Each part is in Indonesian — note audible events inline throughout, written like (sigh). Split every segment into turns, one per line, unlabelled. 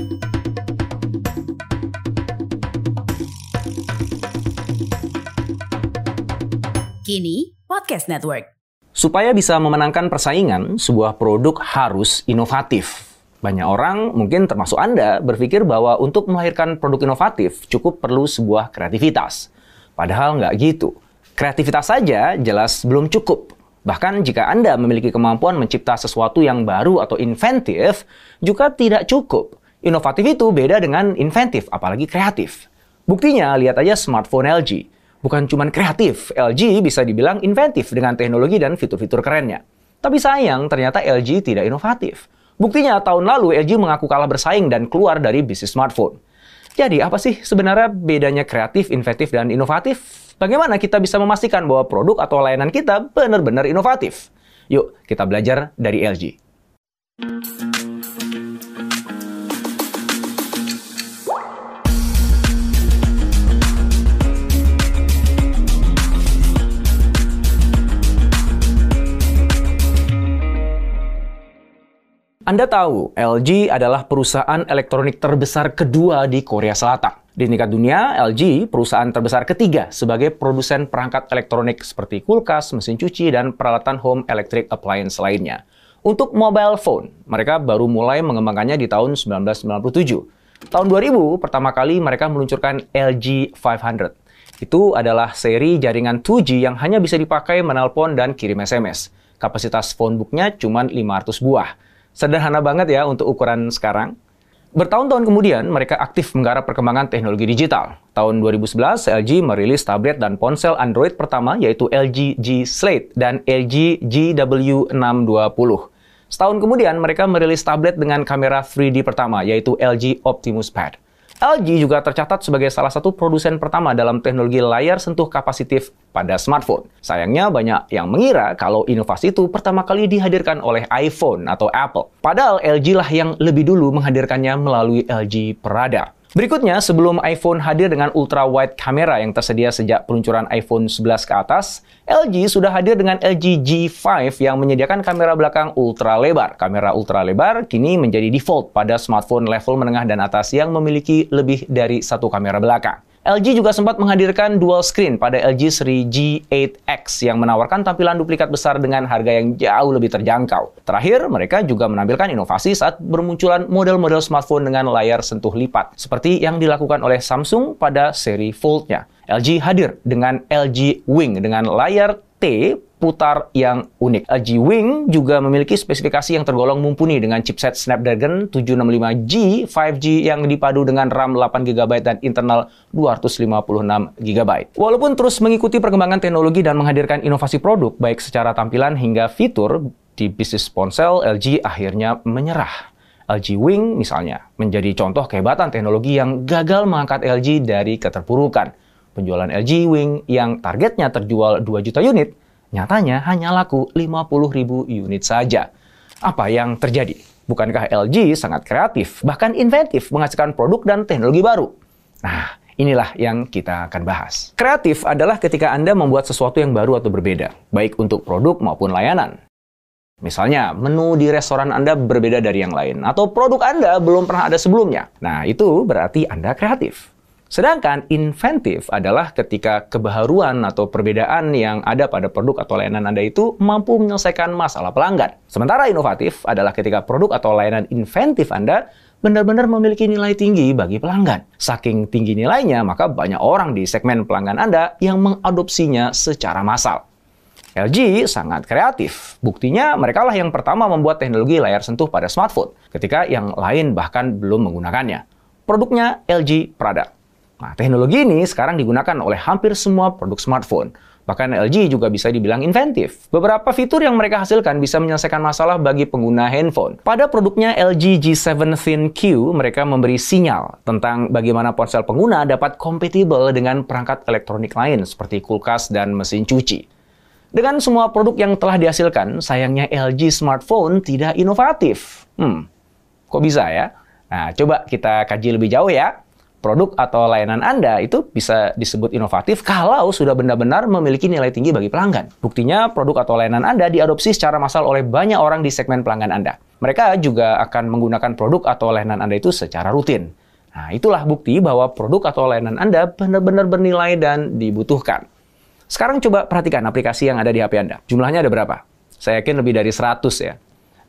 Kini Podcast Network.
Supaya bisa memenangkan persaingan, sebuah produk harus inovatif. Banyak orang, mungkin termasuk Anda, berpikir bahwa untuk melahirkan produk inovatif cukup perlu sebuah kreativitas. Padahal nggak gitu. Kreativitas saja jelas belum cukup. Bahkan jika Anda memiliki kemampuan mencipta sesuatu yang baru atau inventif, juga tidak cukup. Inovatif itu beda dengan inventif, apalagi kreatif. Buktinya, lihat aja smartphone LG bukan cuma kreatif, LG bisa dibilang inventif dengan teknologi dan fitur-fitur kerennya. Tapi sayang, ternyata LG tidak inovatif. Buktinya, tahun lalu LG mengaku kalah bersaing dan keluar dari bisnis smartphone. Jadi, apa sih sebenarnya bedanya kreatif, inventif, dan inovatif? Bagaimana kita bisa memastikan bahwa produk atau layanan kita benar-benar inovatif? Yuk, kita belajar dari LG. Anda tahu, LG adalah perusahaan elektronik terbesar kedua di Korea Selatan. Di tingkat dunia, LG perusahaan terbesar ketiga sebagai produsen perangkat elektronik seperti kulkas, mesin cuci, dan peralatan home electric appliance lainnya. Untuk mobile phone, mereka baru mulai mengembangkannya di tahun 1997. Tahun 2000, pertama kali mereka meluncurkan LG 500. Itu adalah seri jaringan 2G yang hanya bisa dipakai menelpon dan kirim SMS. Kapasitas phonebooknya cuma 500 buah. Sederhana banget ya untuk ukuran sekarang. Bertahun-tahun kemudian, mereka aktif menggarap perkembangan teknologi digital. Tahun 2011, LG merilis tablet dan ponsel Android pertama yaitu LG G Slate dan LG GW620. Setahun kemudian, mereka merilis tablet dengan kamera 3D pertama yaitu LG Optimus Pad. LG juga tercatat sebagai salah satu produsen pertama dalam teknologi layar sentuh kapasitif pada smartphone. Sayangnya banyak yang mengira kalau inovasi itu pertama kali dihadirkan oleh iPhone atau Apple. Padahal LG lah yang lebih dulu menghadirkannya melalui LG Prada. Berikutnya, sebelum iPhone hadir dengan ultra wide kamera yang tersedia sejak peluncuran iPhone 11 ke atas, LG sudah hadir dengan LG G5 yang menyediakan kamera belakang ultra lebar. Kamera ultra lebar kini menjadi default pada smartphone level menengah dan atas yang memiliki lebih dari satu kamera belakang. LG juga sempat menghadirkan dual screen pada LG seri G8X yang menawarkan tampilan duplikat besar dengan harga yang jauh lebih terjangkau. Terakhir, mereka juga menampilkan inovasi saat bermunculan model-model smartphone dengan layar sentuh lipat, seperti yang dilakukan oleh Samsung pada seri Fold-nya. LG hadir dengan LG Wing dengan layar T putar yang unik. LG Wing juga memiliki spesifikasi yang tergolong mumpuni dengan chipset Snapdragon 765G 5G yang dipadu dengan RAM 8GB dan internal 256GB. Walaupun terus mengikuti perkembangan teknologi dan menghadirkan inovasi produk baik secara tampilan hingga fitur di bisnis ponsel, LG akhirnya menyerah. LG Wing misalnya menjadi contoh kehebatan teknologi yang gagal mengangkat LG dari keterpurukan. Penjualan LG Wing yang targetnya terjual 2 juta unit Nyatanya hanya laku 50 ribu unit saja. Apa yang terjadi? Bukankah LG sangat kreatif, bahkan inventif menghasilkan produk dan teknologi baru? Nah, inilah yang kita akan bahas. Kreatif adalah ketika Anda membuat sesuatu yang baru atau berbeda, baik untuk produk maupun layanan. Misalnya, menu di restoran Anda berbeda dari yang lain, atau produk Anda belum pernah ada sebelumnya. Nah, itu berarti Anda kreatif. Sedangkan inventif adalah ketika kebaharuan atau perbedaan yang ada pada produk atau layanan Anda itu mampu menyelesaikan masalah pelanggan. Sementara inovatif adalah ketika produk atau layanan inventif Anda benar-benar memiliki nilai tinggi bagi pelanggan. Saking tinggi nilainya, maka banyak orang di segmen pelanggan Anda yang mengadopsinya secara massal. LG sangat kreatif. Buktinya mereka lah yang pertama membuat teknologi layar sentuh pada smartphone, ketika yang lain bahkan belum menggunakannya. Produknya LG Prada. Nah, teknologi ini sekarang digunakan oleh hampir semua produk smartphone. Bahkan LG juga bisa dibilang inventif. Beberapa fitur yang mereka hasilkan bisa menyelesaikan masalah bagi pengguna handphone. Pada produknya LG G7 Thin Q, mereka memberi sinyal tentang bagaimana ponsel pengguna dapat kompatibel dengan perangkat elektronik lain seperti kulkas dan mesin cuci. Dengan semua produk yang telah dihasilkan, sayangnya LG smartphone tidak inovatif. Hmm, kok bisa ya? Nah, coba kita kaji lebih jauh ya produk atau layanan Anda itu bisa disebut inovatif kalau sudah benar-benar memiliki nilai tinggi bagi pelanggan. Buktinya, produk atau layanan Anda diadopsi secara massal oleh banyak orang di segmen pelanggan Anda. Mereka juga akan menggunakan produk atau layanan Anda itu secara rutin. Nah, itulah bukti bahwa produk atau layanan Anda benar-benar bernilai dan dibutuhkan. Sekarang coba perhatikan aplikasi yang ada di HP Anda. Jumlahnya ada berapa? Saya yakin lebih dari 100 ya.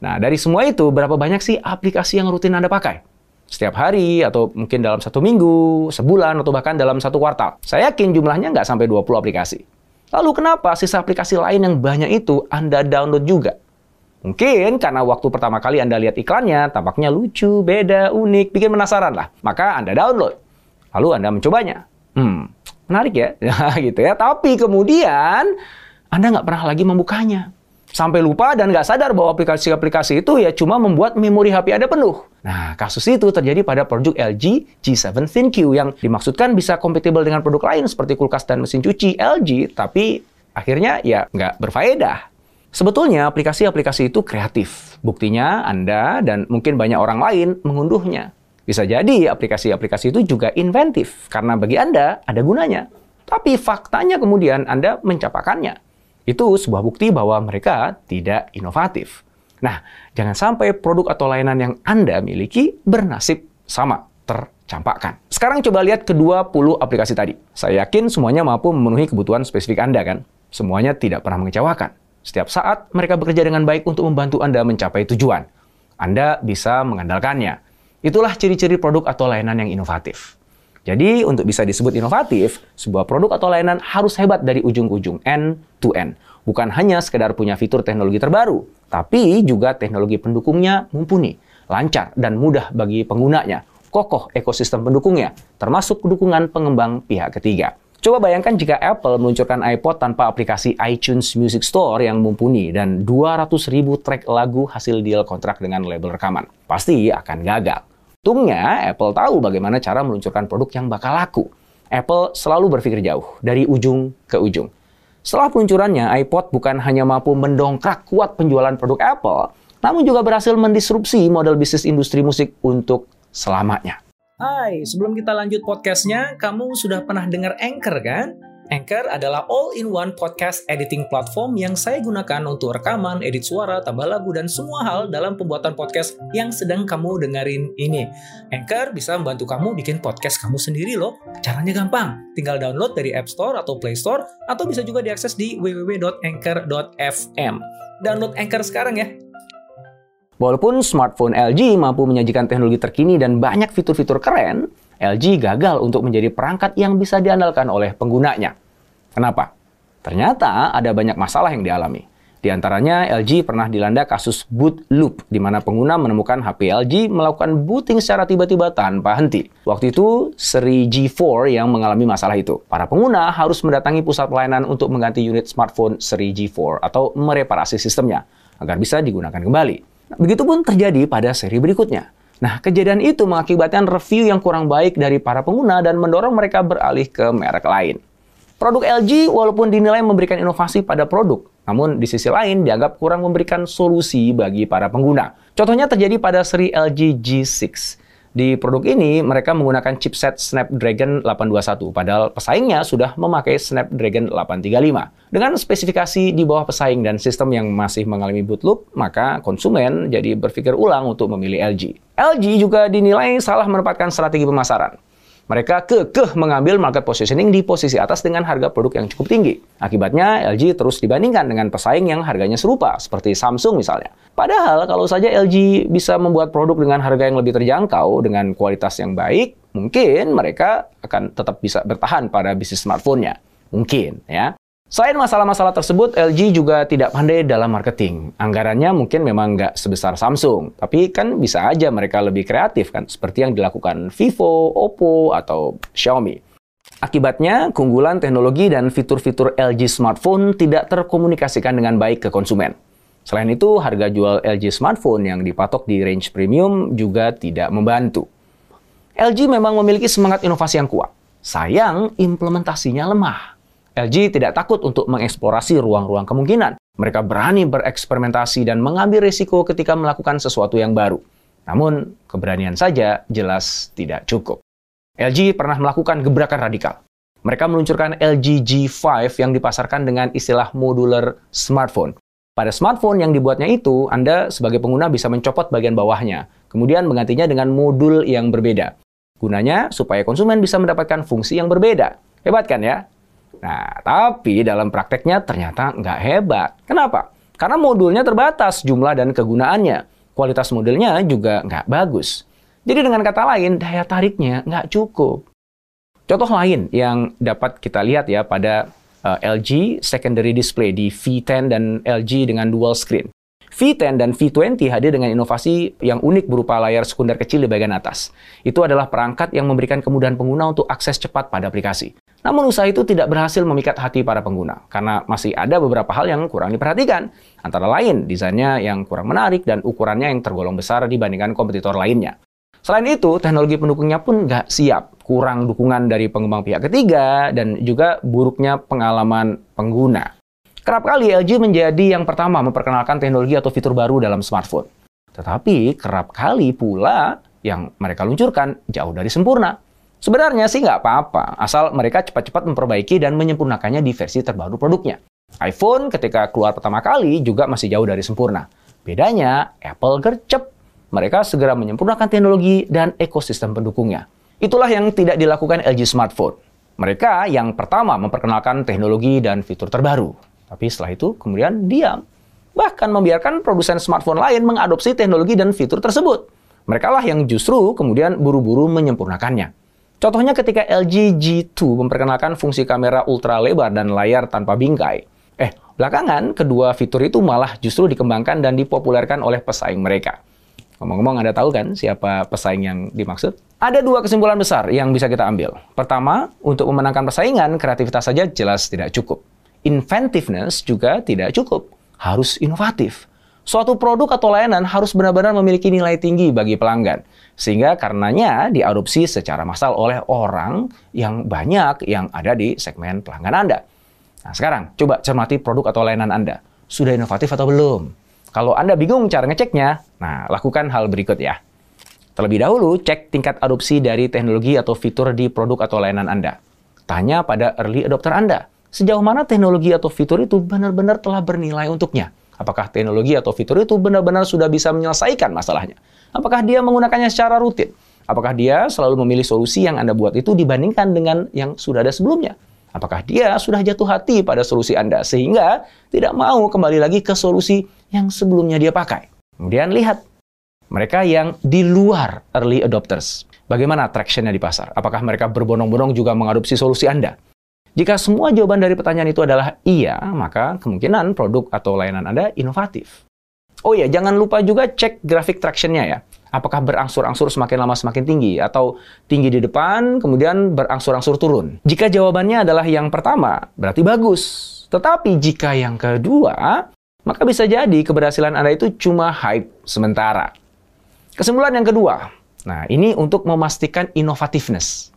Nah, dari semua itu, berapa banyak sih aplikasi yang rutin Anda pakai? Setiap hari atau mungkin dalam satu minggu, sebulan, atau bahkan dalam satu kuartal. Saya yakin jumlahnya nggak sampai 20 aplikasi. Lalu kenapa sisa aplikasi lain yang banyak itu Anda download juga? Mungkin karena waktu pertama kali Anda lihat iklannya, tampaknya lucu, beda, unik, bikin penasaran lah. Maka Anda download. Lalu Anda mencobanya. Hmm, menarik ya? (laughs) gitu ya. Tapi kemudian Anda nggak pernah lagi membukanya sampai lupa dan nggak sadar bahwa aplikasi-aplikasi itu ya cuma membuat memori HP Anda penuh. Nah, kasus itu terjadi pada produk LG G7 ThinQ yang dimaksudkan bisa kompatibel dengan produk lain seperti kulkas dan mesin cuci LG, tapi akhirnya ya nggak berfaedah. Sebetulnya aplikasi-aplikasi itu kreatif. Buktinya Anda dan mungkin banyak orang lain mengunduhnya. Bisa jadi aplikasi-aplikasi itu juga inventif karena bagi Anda ada gunanya. Tapi faktanya kemudian Anda mencapakannya. Itu sebuah bukti bahwa mereka tidak inovatif. Nah, jangan sampai produk atau layanan yang Anda miliki bernasib sama, tercampakkan. Sekarang coba lihat kedua puluh aplikasi tadi. Saya yakin semuanya mampu memenuhi kebutuhan spesifik Anda kan? Semuanya tidak pernah mengecewakan. Setiap saat mereka bekerja dengan baik untuk membantu Anda mencapai tujuan. Anda bisa mengandalkannya. Itulah ciri-ciri produk atau layanan yang inovatif. Jadi, untuk bisa disebut inovatif, sebuah produk atau layanan harus hebat dari ujung ke ujung, end to end. Bukan hanya sekedar punya fitur teknologi terbaru, tapi juga teknologi pendukungnya mumpuni, lancar, dan mudah bagi penggunanya. Kokoh ekosistem pendukungnya, termasuk dukungan pengembang pihak ketiga. Coba bayangkan jika Apple meluncurkan iPod tanpa aplikasi iTunes Music Store yang mumpuni dan 200 ribu track lagu hasil deal kontrak dengan label rekaman. Pasti akan gagal. Untungnya, Apple tahu bagaimana cara meluncurkan produk yang bakal laku. Apple selalu berpikir jauh, dari ujung ke ujung. Setelah peluncurannya, iPod bukan hanya mampu mendongkrak kuat penjualan produk Apple, namun juga berhasil mendisrupsi model bisnis industri musik untuk selamanya.
Hai, sebelum kita lanjut podcastnya, kamu sudah pernah dengar Anchor kan? Anchor adalah all-in-one podcast editing platform yang saya gunakan untuk rekaman, edit suara, tambah lagu, dan semua hal dalam pembuatan podcast yang sedang kamu dengerin ini. Anchor bisa membantu kamu bikin podcast kamu sendiri loh. Caranya gampang, tinggal download dari App Store atau Play Store, atau bisa juga diakses di www.anchor.fm. Download Anchor sekarang ya.
Walaupun smartphone LG mampu menyajikan teknologi terkini dan banyak fitur-fitur keren, LG gagal untuk menjadi perangkat yang bisa diandalkan oleh penggunanya. Kenapa? Ternyata ada banyak masalah yang dialami. Di antaranya, LG pernah dilanda kasus boot loop, di mana pengguna menemukan HP LG melakukan booting secara tiba-tiba tanpa henti. Waktu itu, seri G4 yang mengalami masalah itu. Para pengguna harus mendatangi pusat pelayanan untuk mengganti unit smartphone seri G4 atau mereparasi sistemnya, agar bisa digunakan kembali. Begitupun terjadi pada seri berikutnya. Nah, kejadian itu mengakibatkan review yang kurang baik dari para pengguna dan mendorong mereka beralih ke merek lain. Produk LG walaupun dinilai memberikan inovasi pada produk, namun di sisi lain dianggap kurang memberikan solusi bagi para pengguna. Contohnya terjadi pada seri LG G6. Di produk ini, mereka menggunakan chipset Snapdragon 821, padahal pesaingnya sudah memakai Snapdragon 835. Dengan spesifikasi di bawah pesaing dan sistem yang masih mengalami boot loop, maka konsumen jadi berpikir ulang untuk memilih LG. LG juga dinilai salah menempatkan strategi pemasaran. Mereka kekeh mengambil market positioning di posisi atas dengan harga produk yang cukup tinggi. Akibatnya, LG terus dibandingkan dengan pesaing yang harganya serupa, seperti Samsung misalnya. Padahal, kalau saja LG bisa membuat produk dengan harga yang lebih terjangkau, dengan kualitas yang baik, mungkin mereka akan tetap bisa bertahan pada bisnis smartphone-nya. Mungkin, ya. Selain masalah-masalah tersebut, LG juga tidak pandai dalam marketing. Anggarannya mungkin memang nggak sebesar Samsung, tapi kan bisa aja mereka lebih kreatif kan, seperti yang dilakukan Vivo, Oppo, atau Xiaomi. Akibatnya, keunggulan teknologi dan fitur-fitur LG smartphone tidak terkomunikasikan dengan baik ke konsumen. Selain itu, harga jual LG smartphone yang dipatok di range premium juga tidak membantu. LG memang memiliki semangat inovasi yang kuat. Sayang, implementasinya lemah. LG tidak takut untuk mengeksplorasi ruang-ruang kemungkinan. Mereka berani bereksperimentasi dan mengambil risiko ketika melakukan sesuatu yang baru. Namun, keberanian saja jelas tidak cukup. LG pernah melakukan gebrakan radikal. Mereka meluncurkan LG G5 yang dipasarkan dengan istilah modular smartphone. Pada smartphone yang dibuatnya itu, Anda sebagai pengguna bisa mencopot bagian bawahnya, kemudian menggantinya dengan modul yang berbeda. Gunanya supaya konsumen bisa mendapatkan fungsi yang berbeda. Hebat kan ya? Nah, tapi dalam prakteknya ternyata nggak hebat. Kenapa? Karena modulnya terbatas jumlah dan kegunaannya. Kualitas modelnya juga nggak bagus. Jadi dengan kata lain, daya tariknya nggak cukup. Contoh lain yang dapat kita lihat ya pada uh, eh, LG secondary display di V10 dan LG dengan dual screen. V10 dan V20 hadir dengan inovasi yang unik berupa layar sekunder kecil di bagian atas. Itu adalah perangkat yang memberikan kemudahan pengguna untuk akses cepat pada aplikasi. Namun usaha itu tidak berhasil memikat hati para pengguna, karena masih ada beberapa hal yang kurang diperhatikan. Antara lain, desainnya yang kurang menarik dan ukurannya yang tergolong besar dibandingkan kompetitor lainnya. Selain itu, teknologi pendukungnya pun nggak siap, kurang dukungan dari pengembang pihak ketiga, dan juga buruknya pengalaman pengguna. Kerap kali LG menjadi yang pertama memperkenalkan teknologi atau fitur baru dalam smartphone. Tetapi kerap kali pula yang mereka luncurkan jauh dari sempurna. Sebenarnya sih nggak apa-apa, asal mereka cepat-cepat memperbaiki dan menyempurnakannya di versi terbaru produknya. iPhone ketika keluar pertama kali juga masih jauh dari sempurna. Bedanya, Apple gercep mereka segera menyempurnakan teknologi dan ekosistem pendukungnya. Itulah yang tidak dilakukan LG Smartphone. Mereka yang pertama memperkenalkan teknologi dan fitur terbaru. Tapi setelah itu kemudian diam. Bahkan membiarkan produsen smartphone lain mengadopsi teknologi dan fitur tersebut. Mereka lah yang justru kemudian buru-buru menyempurnakannya. Contohnya ketika LG G2 memperkenalkan fungsi kamera ultra lebar dan layar tanpa bingkai. Eh, belakangan kedua fitur itu malah justru dikembangkan dan dipopulerkan oleh pesaing mereka. Ngomong-ngomong, Anda tahu kan siapa pesaing yang dimaksud? Ada dua kesimpulan besar yang bisa kita ambil. Pertama, untuk memenangkan persaingan, kreativitas saja jelas tidak cukup. Inventiveness juga tidak cukup. Harus inovatif. Suatu produk atau layanan harus benar-benar memiliki nilai tinggi bagi pelanggan. Sehingga karenanya diadopsi secara massal oleh orang yang banyak yang ada di segmen pelanggan Anda. Nah sekarang, coba cermati produk atau layanan Anda. Sudah inovatif atau belum? Kalau Anda bingung cara ngeceknya, nah lakukan hal berikut ya. Terlebih dahulu, cek tingkat adopsi dari teknologi atau fitur di produk atau layanan Anda. Tanya pada early adopter Anda, sejauh mana teknologi atau fitur itu benar-benar telah bernilai untuknya. Apakah teknologi atau fitur itu benar-benar sudah bisa menyelesaikan masalahnya? Apakah dia menggunakannya secara rutin? Apakah dia selalu memilih solusi yang Anda buat itu dibandingkan dengan yang sudah ada sebelumnya? Apakah dia sudah jatuh hati pada solusi Anda sehingga tidak mau kembali lagi ke solusi yang sebelumnya dia pakai? Kemudian lihat mereka yang di luar early adopters. Bagaimana tractionnya di pasar? Apakah mereka berbondong-bondong juga mengadopsi solusi Anda? Jika semua jawaban dari pertanyaan itu adalah iya, maka kemungkinan produk atau layanan Anda inovatif. Oh ya, jangan lupa juga cek grafik tractionnya ya. Apakah berangsur-angsur semakin lama semakin tinggi atau tinggi di depan kemudian berangsur-angsur turun? Jika jawabannya adalah yang pertama, berarti bagus. Tetapi jika yang kedua, maka bisa jadi keberhasilan Anda itu cuma hype sementara. Kesimpulan yang kedua, nah ini untuk memastikan inovativeness.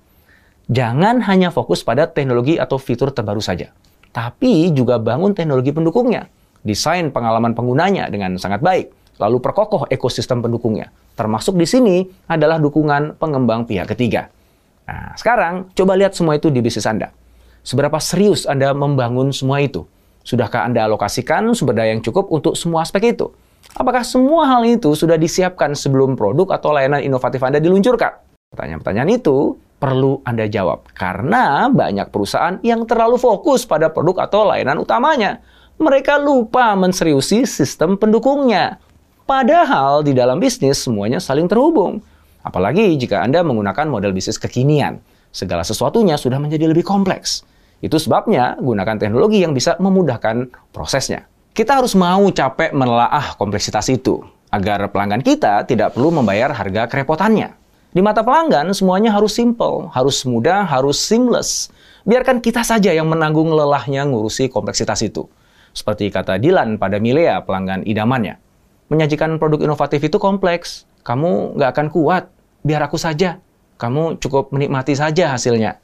Jangan hanya fokus pada teknologi atau fitur terbaru saja, tapi juga bangun teknologi pendukungnya. Desain pengalaman penggunanya dengan sangat baik lalu perkokoh ekosistem pendukungnya. Termasuk di sini adalah dukungan pengembang pihak ketiga. Nah, sekarang coba lihat semua itu di bisnis Anda. Seberapa serius Anda membangun semua itu? Sudahkah Anda alokasikan sumber daya yang cukup untuk semua aspek itu? Apakah semua hal itu sudah disiapkan sebelum produk atau layanan inovatif Anda diluncurkan? Pertanyaan-pertanyaan itu perlu Anda jawab karena banyak perusahaan yang terlalu fokus pada produk atau layanan utamanya. Mereka lupa menseriusi sistem pendukungnya. Padahal di dalam bisnis semuanya saling terhubung. Apalagi jika Anda menggunakan model bisnis kekinian. Segala sesuatunya sudah menjadi lebih kompleks. Itu sebabnya gunakan teknologi yang bisa memudahkan prosesnya. Kita harus mau capek menelaah kompleksitas itu agar pelanggan kita tidak perlu membayar harga kerepotannya. Di mata pelanggan, semuanya harus simple, harus mudah, harus seamless. Biarkan kita saja yang menanggung lelahnya ngurusi kompleksitas itu. Seperti kata Dilan pada Milea, pelanggan idamannya. Menyajikan produk inovatif itu kompleks. Kamu nggak akan kuat. Biar aku saja. Kamu cukup menikmati saja hasilnya.